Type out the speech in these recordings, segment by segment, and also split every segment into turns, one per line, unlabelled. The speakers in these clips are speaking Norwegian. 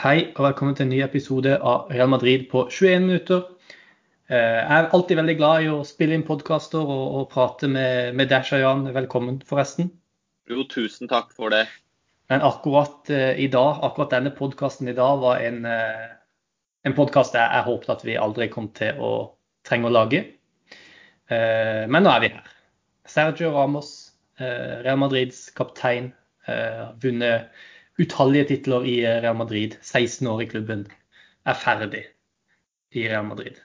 Hei og velkommen til en ny episode av Real Madrid på 21 minutter. Eh, jeg er alltid veldig glad i å spille inn podkaster og, og, prate med, med Dash og Jan. Velkommen, forresten.
Jo, tusen takk for det.
Men akkurat uh, i dag, akkurat denne podkasten i dag var en, uh, en podkast jeg, jeg håpet at vi aldri kom til å trenge å lage. Men nå er vi her. Sergio Ramos, Real Madrids kaptein, vunnet utallige titler i eh, Real Madrid, 16 år i klubben, er ferdig i Real Madrid.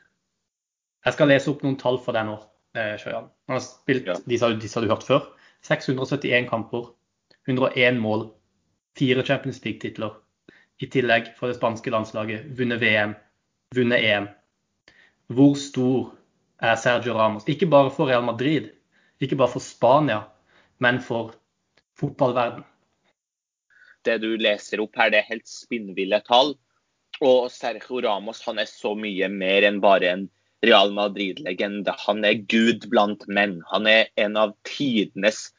Jeg skal lese opp noen tall for deg nå, eh, Sjøjan. Han har spilt ja. disse, disse du hørt før. 671 kamper, 101 mål, fire Champions League-titler. I tillegg for det spanske landslaget vunnet VM, vunnet EM. Hvor stor er Sergio Ramos? Ikke bare for Real Madrid, ikke bare for Spania, men for fotballverden
det du leser opp her, det er helt spinnville tall. Og Sergio Ramos han er så mye mer enn bare en Real Madrid-legende. Han er gud blant menn. Han er en av tidenes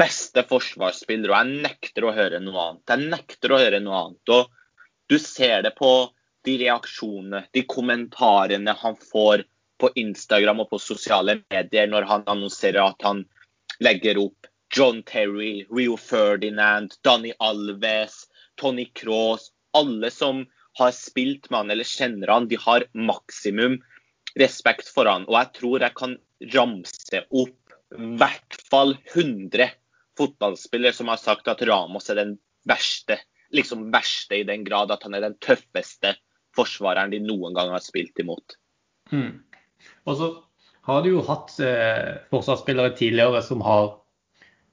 beste forsvarsspillere. Og jeg nekter å høre noe annet. Jeg nekter å høre noe annet. Og du ser det på de reaksjonene, de kommentarene han får på Instagram og på sosiale medier når han annonserer at han legger opp John Terry, Rio Ferdinand, Danny Alves, Tony Cross. Alle som har spilt med han eller kjenner han, de har maksimum respekt for han. Og jeg tror jeg kan ramse opp i hvert fall 100 fotballspillere som har sagt at Ramos er den verste, liksom verste i den grad at han er den tøffeste forsvareren de noen gang har spilt imot.
Mm. Og så har du jo hatt eh, forsvarsspillere tidligere som har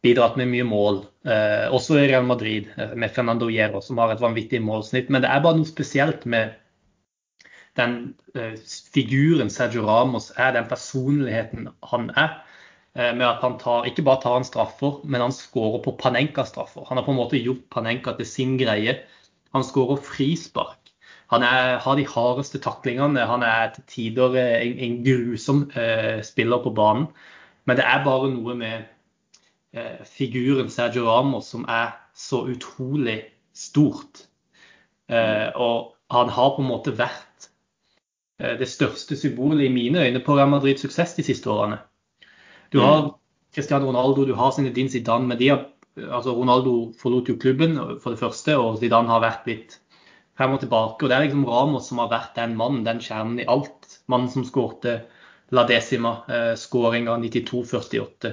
bidratt med mye mål. Eh, også i Real Madrid eh, med Fernando Hierro, som har et vanvittig målsnitt. Men det er bare noe spesielt med den eh, figuren Sergio Ramos er, den personligheten han er. Eh, med at han tar, ikke bare tar han straffer, men han skårer på Panenka-straffer. Han har på en måte gjort Panenka til sin greie. Han skårer frispark. Han er, har de hardeste taklingene. Han er til tider eh, en, en grusom eh, spiller på banen. Men det er bare noe med figuren Sergio Ramos som er så utrolig stort. Eh, og han har på en måte vært eh, det største symbolet i mine øyne på Real Madrids suksess de siste årene. Du har mm. Cristiano Ronaldo, du har Zinedine Zidane, men de har, altså Ronaldo forlot jo klubben for det første, og Zidane har vært litt frem og tilbake. og Det er liksom Ramos som har vært den mannen, den kjernen i alt. Mannen som skårte La Decima, eh, skåringa 92-48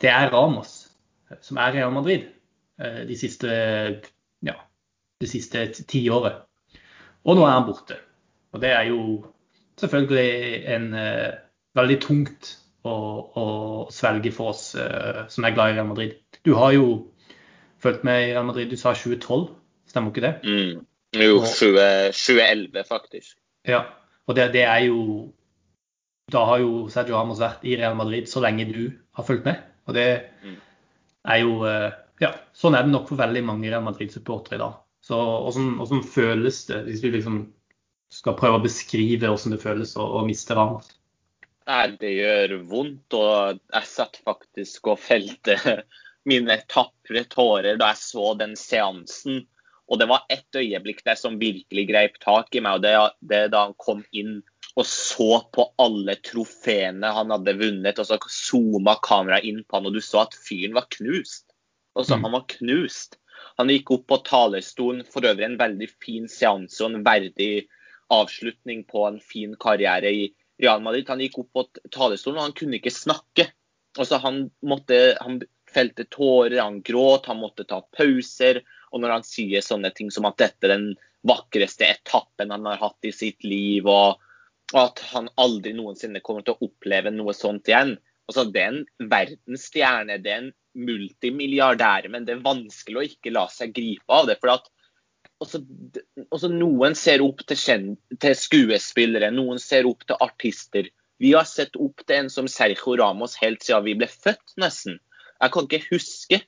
det er Ramos, som er Real Madrid eh, de siste, ja, det siste tiåret. Og nå er han borte. Og det er jo selvfølgelig en uh, veldig tungt å, å, svelge for oss uh, som er glad i Real Madrid. Du har jo fulgt med i Real Madrid, du sa 2012, stemmer ikke det?
Mm. Jo, 2011 faktisk.
Ja, og det, det, er jo Da har jo Sergio Ramos vært i Real Madrid så lenge du har fulgt med. Og det mm. er jo eh, Ja, sånn er det nok for veldig mange Real Madrid-supportere i dag. Så hvordan, føles det, hvis vi liksom skal prøve å beskrive hvordan det føles å, å miste Ramos?
Nei, det gjør vondt. Og jeg satt faktisk og felte mine tapre tårer da jeg så den seansen. Og det var ett øyeblikk der som virkelig greip tak i meg, og det, det da han kom inn og så på alle trofeene han hadde vunnet. Og så zooma kameraet inn på han, og du så at fyren var knust. Altså, mm. Han var knust. Han gikk opp på talerstolen, for øvrig en veldig fin seanse og en verdig avslutning på en fin karriere i Real Madrid. Han gikk opp på talerstolen, og han kunne ikke snakke. Altså, han, måtte, han felte tårer, han gråt, han måtte ta pauser. Og når han sier sånne ting som at dette er den vakreste etappen han har hatt i sitt liv, og og at han aldri noensinne kommer til å oppleve noe sånt igjen. Altså, det er en verdensstjerne, det er en multimilliardær, men det er vanskelig å ikke la seg gripe av det. for at også, også Noen ser opp til, til, skuespillere, noen ser opp til artister. Vi har sett opp til en som Sergio Ramos helt siden vi ble født, nesten. Jeg kan ikke huske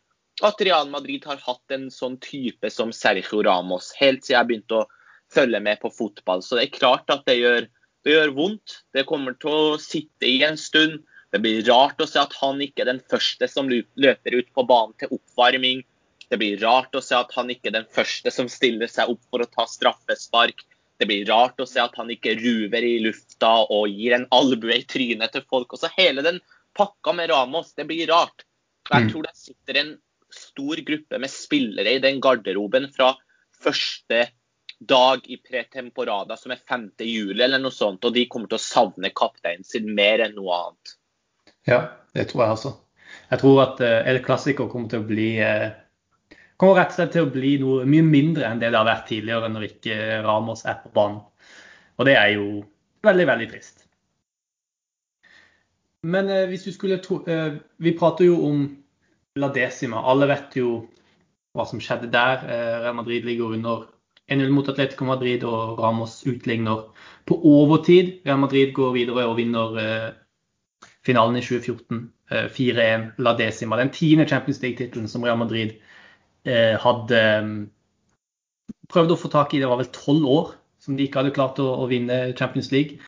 at Real Madrid har hatt en sånn type som Sergio Ramos, helt siden jeg begynte å følge med på fotball. Så det er klart at det gjør det gjør vondt. Det kommer til å sitte i en stund. Det blir rart å se at han ikke er den første som løper ut på banen til oppvarming. Det blir rart å se at han ikke er den første som stiller seg opp for å ta straffespark. Det blir rart å se at han ikke ruver i lufta og gir en albue i trynet til folk. Også hele den pakka med Ramos, det blir rart. Jeg
Mm.
tror det sitter en stor gruppe med spillere i den garderoben fra første dag i pretemporada, som er 5. juli eller noe sånt, og de kommer til å savne kapteinen sin mer enn noe annet.
Ja, det tror jeg også. Jeg tror at eh, El Clásico kommer til å bli eh, kommer rett og slett til å bli noe mye mindre enn det det har vært tidligere når ikke Ramos er på banen. Og det er jo veldig, veldig trist. Men eh, hvis du skulle tro Vi prater jo om La Decima. Alle vet jo hva som skjedde der. Real Madrid ligger under 1-0 mot Atletico Madrid, og Ramos utligner på overtid. Real Madrid går videre og vinner eh, finalen i 2014. eh, 4-1 La Decima. Den tiende Champions League-tittelen som Real Madrid eh, hadde mm, prøvd å få tak i. Det var vel tolv år som de ikke hadde klart å, å vinne Champions League.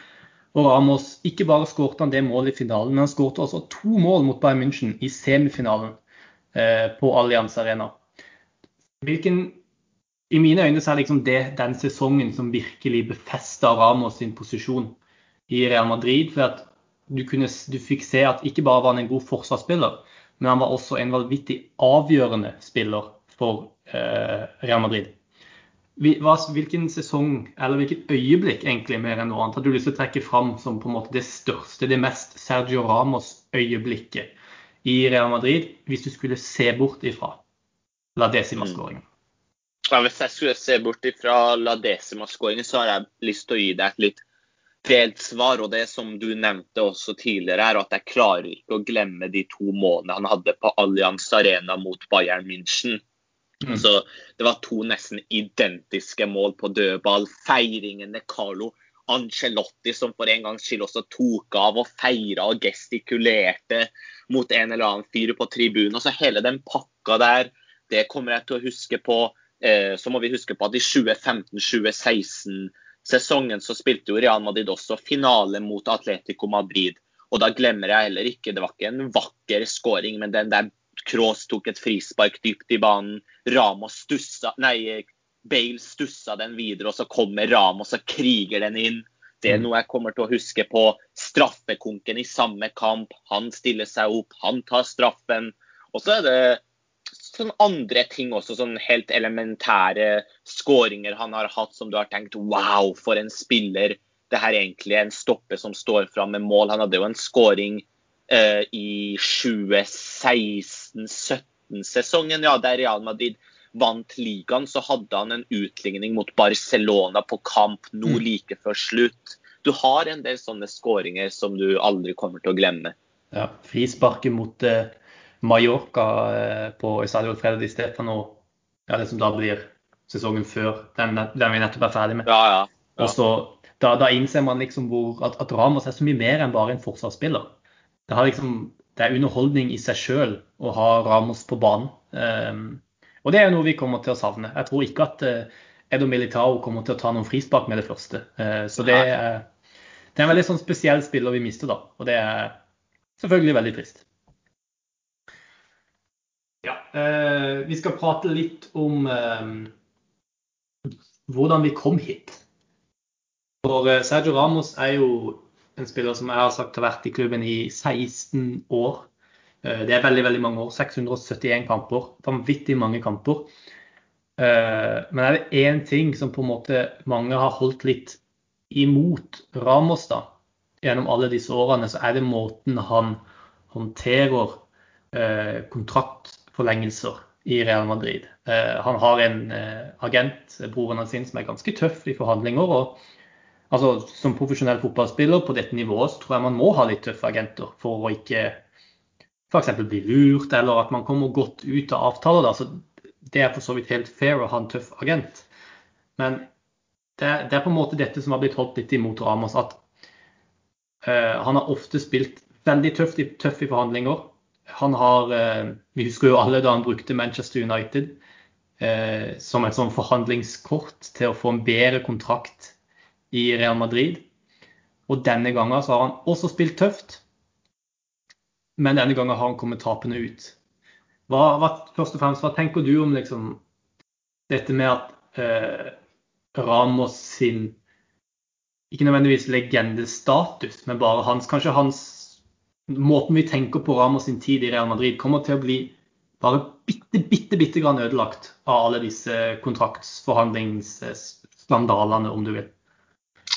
Og Ramos, ikke bare skårte han det målet i finalen, men han skårte også to mål mot Bayern München i semifinalen eh, på Allianz Arena. Hvilken, I mine øyne så er liksom det den sesongen som virkelig befesta Ramos sin posisjon i Real Madrid. for at du, kunne, du fikk se at ikke bare var han en god forsvarsspiller, men han var også en vanvittig avgjørende spiller for eh, Real Madrid. Hvilken sesong, eller hvilket øyeblikk egentlig mer enn noe annet, har du lyst til å trekke fram som på en måte det største, det mest Sergio Ramos-øyeblikket i Real Madrid, hvis du skulle se bort ifra La Decima-skåringen?
Ja, hvis jeg skulle se bort fra La Decima-skåringen, så har jeg lyst til å gi deg et litt delt svar. Og det som du nevnte også tidligere, er at jeg klarer ikke å glemme de to målene han hadde på Allianz Arena mot Bayern München.
Mm.
Så det var to nesten identiske mål på dødball. Feiringen til Carlo Ancelotti, som for en gangs skyld også tok av og feira og gestikulerte mot en eller annen fyr på tribunen. Og så hele den pakka der, det kommer jeg til å huske på. Eh, så må vi huske på at i 2015-2016-sesongen så spilte jo Real Madrid også finale mot Atletico Madrid. Og da glemmer jeg heller ikke, det var ikke en vakker skåring, men den der Kroos tok et frispark dypt i banen. Ramos stussa Nei, Bale stussa den videre, og så kommer Ramos og kriger den inn. Det er noe jeg kommer til å huske på. Straffekonken i samme kamp. Han stiller seg opp, han tar straffen. Og så er det sånn andre ting også, sånn helt elementære skåringer han har hatt som du har tenkt wow, for en spiller. Det her er egentlig en stopper som står fram med mål. Han hadde jo en skåring eh, i 2016-17-sesongen, ja, der Real Madrid vant ligaen, så hadde han en utligning mot Barcelona på kamp nå
Mm.
like før slutt. Du har en del sånne skåringer som du aldri kommer til å glemme.
Ja, frisparket mot eh, Mallorca eh, på Estadio Alfredo Di Stefano, ja, det som da blir sesongen før den, den vi nettopp er ferdig med.
Ja, ja. ja.
Og så, da, da innser man liksom hvor, at, at Ramos er så mye mer enn bare en forsvarsspiller. Det, har liksom, det er underholdning i seg sjøl å ha Ramos på banen. Um, og det er jo noe vi kommer til å savne. Jeg tror ikke at uh, Edo Militao kommer til å ta noen frispark med det første. Uh, så det er, det er en veldig sånn spesiell spiller vi mister da. Og det er selvfølgelig veldig trist. Uh, vi skal prate litt om um, hvordan vi kom hit. For eh, Sergio Ramos er jo en spiller som jeg har sagt har vært i klubben i 16 år. Eh, Det er veldig veldig mange år. 671 kamper. Vanvittig mange kamper. Eh, Men er det én ting som på en måte mange har holdt litt imot Ramos da, gjennom alle disse årene, så er det måten han håndterer eh, kontraktforlengelser i Real Madrid. Eh, Han har en eh, agent, broren hans, som er ganske tøff i forhandlinger. og altså, Som profesjonell fotballspiller på dette nivået så tror jeg man må ha litt tøffe agenter for å ikke f.eks. bli lurt, eller at man kommer godt ut av avtaler. Da. Så det er for så vidt helt fair å ha en tøff agent. Men det er, på en måte dette som har blitt holdt litt imot Ramos. At eh, han har ofte spilt veldig tøft i, tøff i forhandlinger. Han har, eh, Vi husker jo alle da han brukte Manchester United eh, som et sånn forhandlingskort til å få en bedre kontrakt i Real Madrid. Og denne gangen så har han også spilt tøft, men denne gangen har han kommet tapende ut. hva, hva, først og fremst, hva tenker du om liksom, dette med at eh, Ramos sin ikke nødvendigvis legendestatus, men bare hans, kanskje hans måten vi tenker på Ramos sin tid i Real Madrid, kommer til å bli bare bitte, bitte, bitte grann ødelagt av alle disse kontraktsforhandlingsskandalene, om du vil?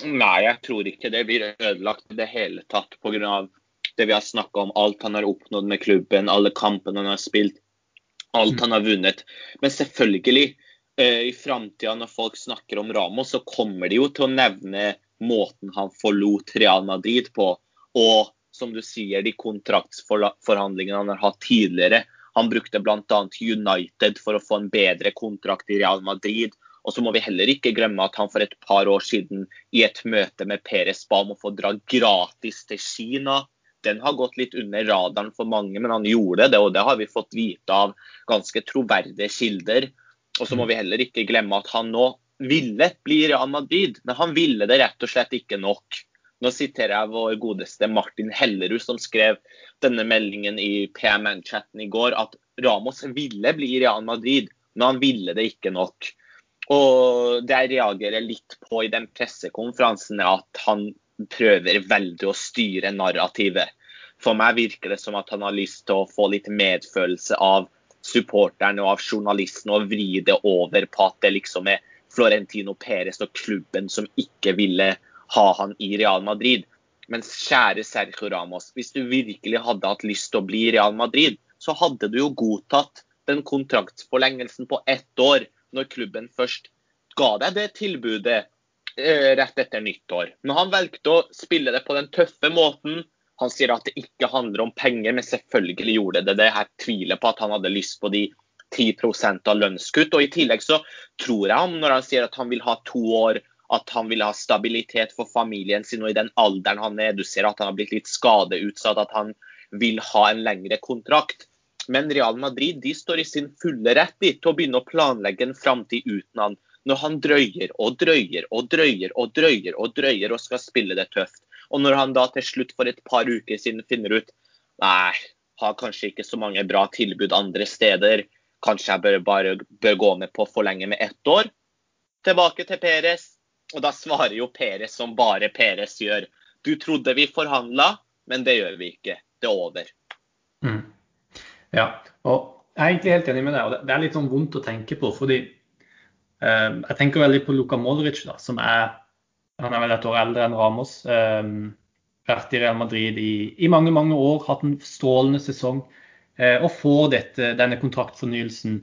Nei, jeg tror ikke det blir ødelagt i det hele tatt pga. det vi har snakka om. Alt han har oppnådd med klubben, alle kampene han har spilt, alt han har vunnet. Men selvfølgelig, eh, i framtida når folk snakker om Ramos, så kommer de jo til å nevne måten han forlot Real Madrid på. Og som du sier, de kontraktsforhandlingene han har hatt tidligere. Han brukte bl.a. United for å få en bedre kontrakt i Real Madrid. Og så må vi heller ikke glemme at han for et par år siden i et møte med Perez ba om å få dra gratis til Kina. Den har gått litt under radaren for mange, men han gjorde det. Og det har vi fått vite av ganske troverdige kilder. Og så må vi heller ikke glemme at han nå ville bli Real Madrid, men han ville det rett og slett ikke nok. Nå siterer jeg vår godeste Martin Hellerud, som skrev denne meldingen i PMN-chatten i går, at Ramos ville bli i Real Madrid, men han ville det ikke nok. Og det jeg reagerer litt på i den pressekonferansen, er at han prøver veldig å styre narrativet. For meg virker det som at han har lyst til å få litt medfølelse av supporterne og av journalistene og vri det over på at det liksom er Florentino Perez og klubben som ikke ville ha han i Real Madrid. Mens kjære Sergio Ramos, hvis du virkelig hadde hatt lyst til å bli i Real Madrid, så hadde du jo godtatt den kontraktsforlengelsen på ett år, når klubben først ga deg det tilbudet eh, rett etter nyttår. Men han valgte å spille det på den tøffe måten. Han sier at det ikke handler om penger, men selvfølgelig gjorde det det. Jeg tviler på at han hadde lyst på de 10 av lønnskutt. Og I tillegg så tror jeg ham når han sier at han vil ha to år at han ville ha stabilitet for familien sin. Og i den alderen han er, du ser at han har blitt litt skadeutsatt, at han vil ha en lengre kontrakt. Men Real Madrid de står i sin fulle rett til å begynne å planlegge en framtid uten han. Når han drøyer og drøyer og drøyer og drøyer og drøyer og skal spille det tøft. Og når han da til slutt for et par uker siden finner ut nei, har kanskje ikke så mange bra tilbud andre steder. Kanskje jeg bør bare bør gå med på å forlenge med ett år. Tilbake til Peres. Og da svarer jo Peres som bare Peres gjør. Du trodde vi forhandla, men det gjør vi ikke. Det er over.
Mm. Ja, og jeg er egentlig helt enig med deg. og Det er litt sånn vondt å tenke på. fordi eh, Jeg tenker veldig på Luka Modric, da, som er han er vel et år eldre enn Ramos. Eh, vært i Real Madrid i, i, mange mange år, hatt en strålende sesong. Eh, og får dette, denne kontraktfornyelsen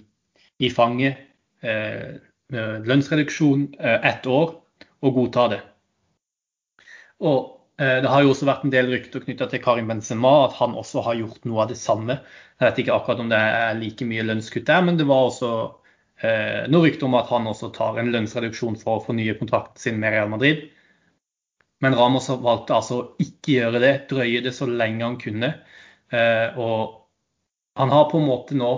i fanget. Eh, lønnsreduksjon eh, ett år å godta det. Og eh, Det har jo også vært en del rykter knytta til Karim Benzema, at han også har gjort noe av det samme. Jeg vet ikke akkurat om det er like mye lønnskutt der, men det var også eh, noe rykter om at han også tar en lønnsreduksjon for å fornye kontrakten sin med Real Madrid. Men Ramos valgte altså å ikke gjøre det, drøye det så lenge han kunne. Eh, og han har på en måte nå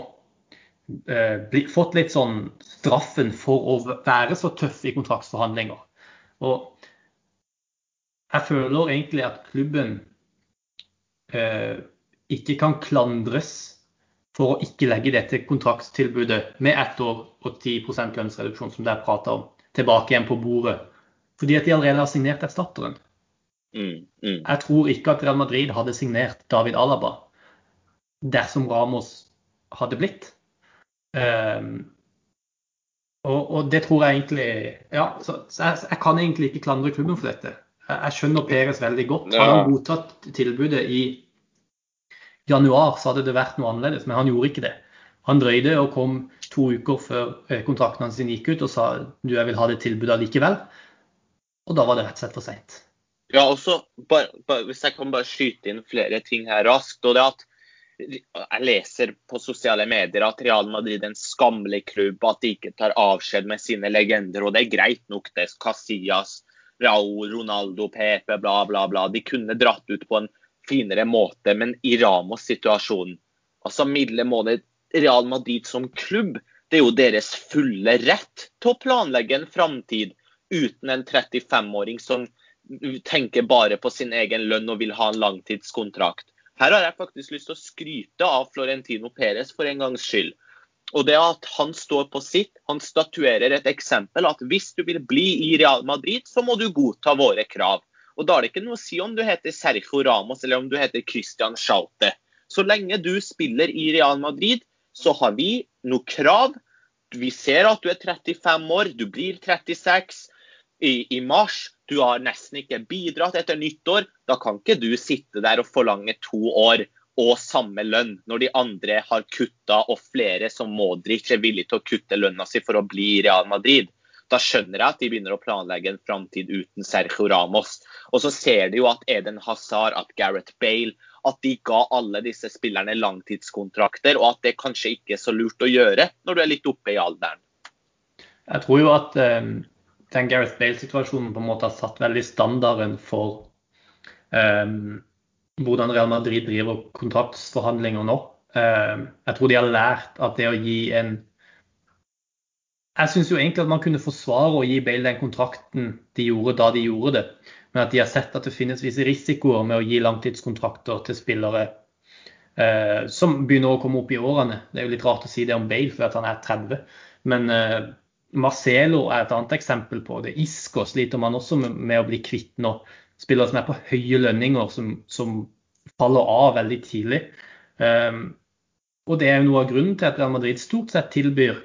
eh, fått litt sånn straffen for å være så tøff i kontraktsforhandlinger. Og jeg føler egentlig at klubben eh, ikke kan klandres for å ikke legge dette kontraktstilbudet med ett år og 10 lønnsreduksjon, som det er prata om, tilbake igjen på bordet. Fordi at de allerede har signert erstatteren. Mm, mm. Jeg tror ikke at Real Madrid hadde signert David Alaba dersom Ramos hadde blitt. Um, og, og, det tror jeg egentlig Ja, så, så jeg, jeg, kan egentlig ikke klandre klubben for dette. Jeg, jeg skjønner Peres veldig godt. Hadde han godtatt tilbudet i januar, så hadde det vært noe annerledes, men han gjorde ikke det. Han drøyde og kom to uker før eh, kontrakten hans gikk ut og sa du, jeg vil ha det tilbudet likevel. Og da var det rett og slett for seint.
Ja, også, bare, bare, Hvis jeg kan bare skyte inn flere ting her raskt. og det at jeg leser på sosiale medier at Real Madrid er en skammelig klubb, at de ikke tar avskjed med sine legender. Og det er greit nok, det. Casillas, Raúl, Ronaldo, Pepe, bla, bla, bla. De kunne dratt ut på en finere måte, men i Ramos situasjon Altså middelmålet Real Madrid som klubb, det er jo deres fulle rett til å planlegge en framtid uten en 35-åring som tenker bare på sin egen lønn og vil ha en langtidskontrakt. Her har jeg faktisk lyst til å skryte av Florentino Perez for en gangs skyld. Og det at han står på sitt, han statuerer et eksempel at hvis du vil bli i Real Madrid, så må du godta våre krav. Og Da er det ikke noe å si om du heter Sergio Ramos eller om du heter Christian Schaute. Så lenge du spiller i Real Madrid, så har vi noe krav. Vi ser at du er 35 år, du blir 36 i, i mars. Du har nesten ikke bidratt etter nyttår. Da kan ikke du sitte der og forlange to år og samme lønn, når de andre har kutta og flere som Modric er villig til å kutte lønna si for å bli i Real Madrid da skjønner jeg at de begynner å planlegge en framtid uten Sergio Ramos. Og så ser de jo at Eden Hazard, at Gareth Bale, at de ga alle disse spillerne langtidskontrakter, og at det kanskje ikke er så lurt å gjøre når du er litt oppe i alderen.
Jeg tror jo at um, den Gareth Bale-situasjonen på en måte har satt veldig standarden for um, hvordan Real Madrid driver kontraktsforhandlinger nå. Um, jeg tror de har lært at det å gi en jeg syns jo egentlig at man kunne forsvare å gi Bale den kontrakten de gjorde da de gjorde det. Men at de har sett at det finnes visse risikoer med å gi langtidskontrakter til spillere uh, som begynner å komme opp i årene. Det er jo litt rart å si det om Bale, for at han er 30. Men eh, Marcelo er et annet eksempel på det. Isco sliter man også med, å bli kvitt nå. Spillere som er på høye lønninger, som, som faller av veldig tidlig. Um, og det er jo noe av grunnen til at Real Madrid stort sett tilbyr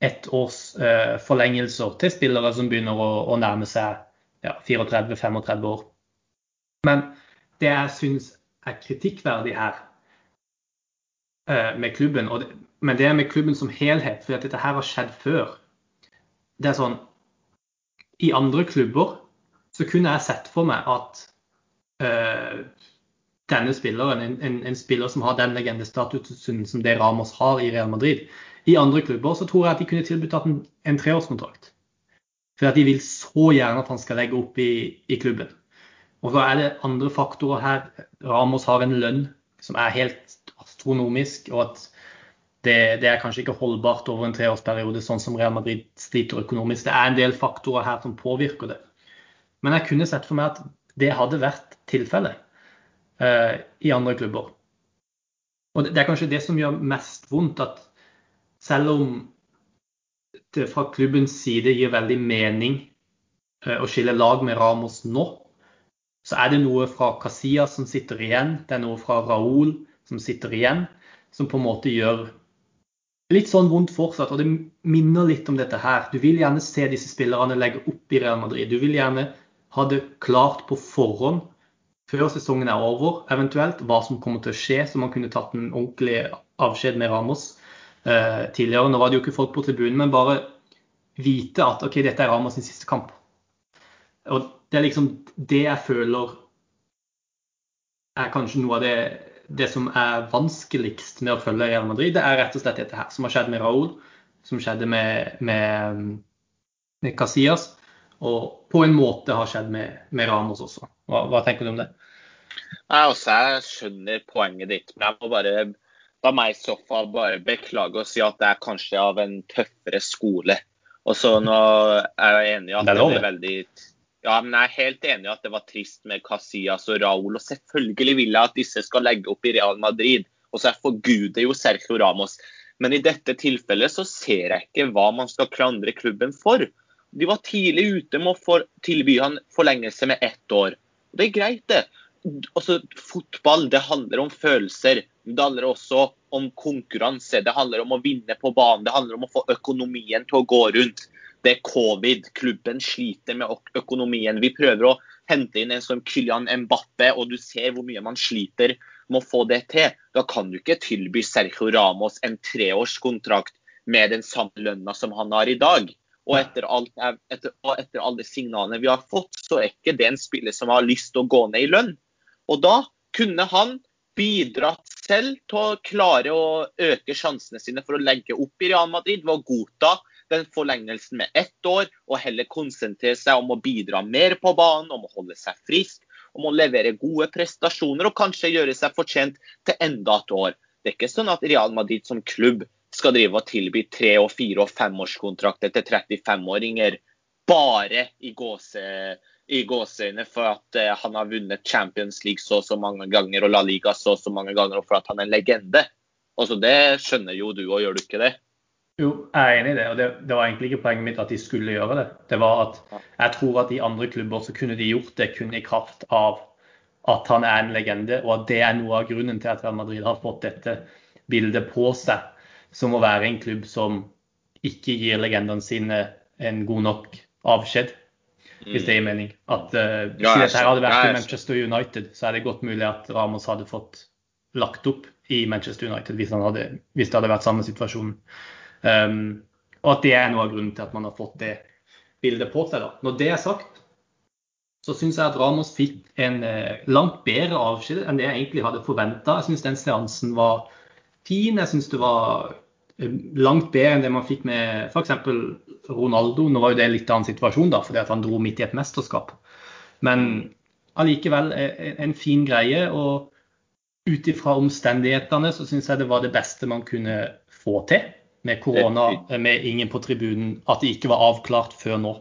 ett års eh, forlengelser til spillere som begynner å, å nærme seg ja, 34-35 år. Men det jeg syns er kritikkverdig her uh, med klubben, det, men det er med klubben som helhet, for dette her har skjedd før. Det er sånn I andre klubber så kunne jeg sett for meg at øh, denne spilleren, en, en, en, spiller som har den legendestatusen som det Ramos har i Real Madrid, i andre klubber, så tror jeg at de kunne tilbudt en, en treårskontrakt. For at de vil så gjerne at han skal legge opp i, i klubben. Og så er det andre faktorer her. Ramos har en lønn som er helt astronomisk, og at det, det, er kanskje ikke holdbart over en treårsperiode, sånn som Real Madrid sliter økonomisk. Det er en del faktorer her som påvirker det. Men jeg kunne sett for meg at det hadde vært tilfellet uh, i andre klubber. Og det, det, er kanskje det som gjør mest vondt, at selv om det fra klubbens side gir veldig mening eh, å skille lag med Ramos nå, så er det noe fra Casillas som sitter igjen, det er noe fra Raúl som sitter igjen, som på en måte gjør litt sånn vondt fortsatt. Og det minner litt om dette her. Du vil gjerne se disse spillerne legge opp i Real Madrid. Du vil gjerne ha det klart på forhånd før sesongen er over, eventuelt, hva som kommer til å skje, så man kunne tatt en ordentlig avskjed med Ramos eh, tidligere. Nå var det jo ikke folk på tribunen, men bare vite at OK, dette er Ramos sin siste kamp. Og det er liksom det jeg føler er kanskje noe av det, det som er vanskeligst med å følge Real Madrid. Det er rett og slett dette her, som har skjedd med Raúl, som skjedde med, med, med Casillas, og på en måte har skjedd med, med Ramos også. Hva, hva, tenker du om det?
Jeg, også, jeg skjønner poenget ditt, men jeg må bare da må jeg i så fall bare beklage og si at det er kanskje av en tøffere skole. Og så nå er jeg enig i at det, er veldig ja, men jeg er helt enig i at det var trist med Casillas og Raúl. Og selvfølgelig vil jeg at disse skal legge opp i Real Madrid. Og så forguder jo Sergio Ramos. Men i dette tilfellet så ser jeg ikke hva man skal klandre klubben for. De var tidlig ute med å tilby han forlengelse med ett år. Det er greit, det altså, fotball det handler om følelser. Det handler også om konkurranse. Det handler om å vinne på banen. Det handler om å få økonomien til å gå rundt. Det er covid. Klubben sliter med økonomien. Vi prøver å hente inn en som Kylian Mbappe, og du ser hvor mye man sliter med å få det til. Da kan du ikke tilby Sergio Ramos en treårskontrakt med den samme lønna som han har i dag. Og etter, alt, etter, etter alle signalene vi har fått, så er ikke det en spiller som har lyst til å gå ned i lønn. Og da kunne han bidratt selv til å klare å øke sjansene sine for å legge opp i Real Madrid ved å godta den forlengelsen med ett år, og heller konsentrere seg om å bidra mer på banen, om å holde seg frisk, om å levere gode prestasjoner og kanskje gjøre seg fortjent til enda et år. Det er ikke sånn at Real Madrid som klubb skal drive og tilby tre- og fire- og femårskontrakter til 35-åringer bare i gåse i gåseøyne for at uh, han har vunnet Champions League så og så mange ganger og La Liga så og så mange ganger, og for at han er en legende. Altså, Det skjønner jo du òg, gjør du ikke det?
Jo, jeg er enig i det. og det, det, var egentlig ikke poenget mitt at de skulle gjøre det. Det var at jeg tror at i andre klubber så kunne de gjort det kun i kraft av at han er en legende, og at det er noe av grunnen til at Real Madrid har fått dette bildet på seg, som å være en klubb som ikke gir legendene sine en god nok avskjed hvis det gir mening. At uh, Hvis ja, dette hadde vært i Manchester United, så er det godt mulig at Ramos hadde fått lagt opp i Manchester United hvis, hadde, hvis det hadde vært samme situasjon. Um, og at det er noe av grunnen til at man har fått det bildet på seg. da. Når det er sagt, så syns jeg at Ramos fikk en eh, langt bedre avskjed enn det jeg egentlig hadde forventa. Jeg syns den seansen var fin. Jeg syns det var Eh, langt bedre enn det man fikk med f.eks. Ronaldo. Nå var jo det en litt annen situasjon, da, fordi han dro midt i et mesterskap. Men allikevel eh, en fin greie. Og ut ifra omstendighetene så syns jeg det var det beste man kunne få til. Med korona, eh, med ingen på tribunen, at det ikke var avklart før nå.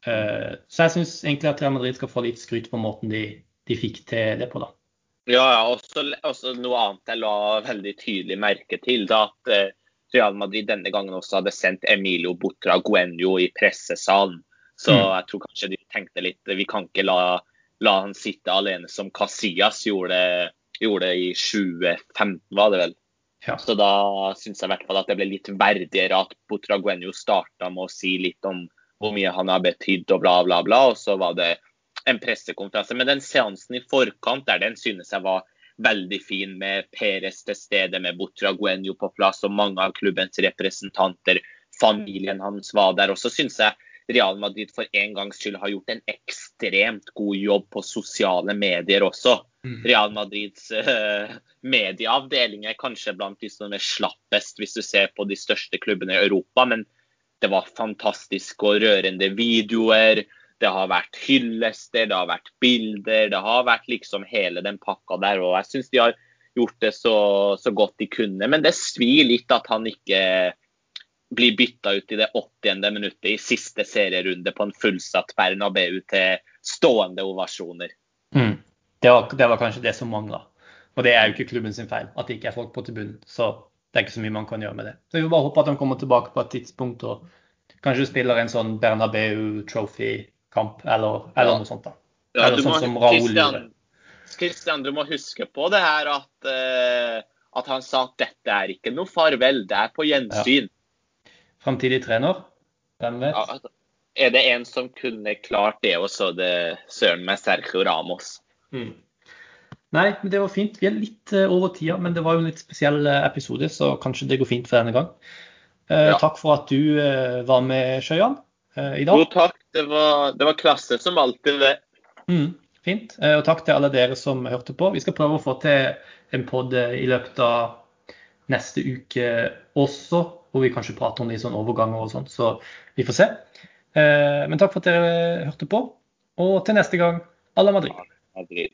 Så jeg syns egentlig at Real Madrid skal få litt skryt på måten de, de fikk til det på, da.
Ja, ja også, også, noe annet jeg la veldig tydelig merke til. Da, at Real Madrid denne gangen også hadde sendt Emilio Botra Guenio i pressesalen. Så mm. jeg tror kanskje de tenkte litt Vi kan ikke la, la han sitte alene som Casillas gjorde, gjorde i 2015, var det vel. Ja. Så da syns jeg i hvert fall at det ble litt verdigere at Botraguenio starta med å si litt om hvor mye han har betydd og bla, bla, bla. Og så var det en pressekonferanse. Men den seansen i forkant der, den synes jeg var veldig fin med Peres til stede, med Botraguenio på plass og mange av klubbens representanter. Familien hans var der. Og så syns jeg Real Madrid for en gangs skyld har gjort en ekstremt god jobb på sosiale medier også. Mm. Real Madrids uh, medieavdeling er kanskje blant de som er slappest hvis du ser på de største klubbene i Europa, men det var fantastiske og rørende videoer. Det har vært hyllester, det har vært bilder, det har vært liksom hele den pakka der. Og jeg syns de har gjort det så, så, godt de kunne. Men det svir litt at han ikke blir bytta ut i det 80. minuttet i siste serierunde på en fullsatt Bernabeu til stående ovasjoner.
Mm. Det, var, det, var, kanskje det som mangla. Og det er jo ikke klubben sin feil at det ikke er folk på tribunen. Så det er ikke så mye man kan gjøre med det. Så vi får bare håpe at han kommer tilbake på et tidspunkt og kanskje spiller en sånn Bernabeu Trophy kamp, eller, eller ja. noe sånt. da. Ja, eller sånn som Raoul
gjorde. Christian, du må huske på det her at, uh, at han sa at dette er ikke noe farvel, det er på gjensyn. Ja.
Framtidig trener? Hvem vet? Ja,
er det en som kunne klart det også, det søren med Sergio Ramos. Mm.
Nei, men det var fint. Vi er litt uh, over tida, men det var jo en litt spesiell uh, episode, så kanskje det går fint for denne gang. Eh, ja. Takk for at du var med, Sjøyan, i dag.
Jo, takk. Det var, det var, klasse som alltid, det.
Mm, fint. Eh, og takk til alle dere som hørte på. Vi skal prøve å få til en pod eh, i løpet av neste uke også, hvor vi kanskje prater om litt sånn overganger og sånn. Så vi får se. Eh, men takk for at dere hørte på. Og til neste gang, à la Madrid.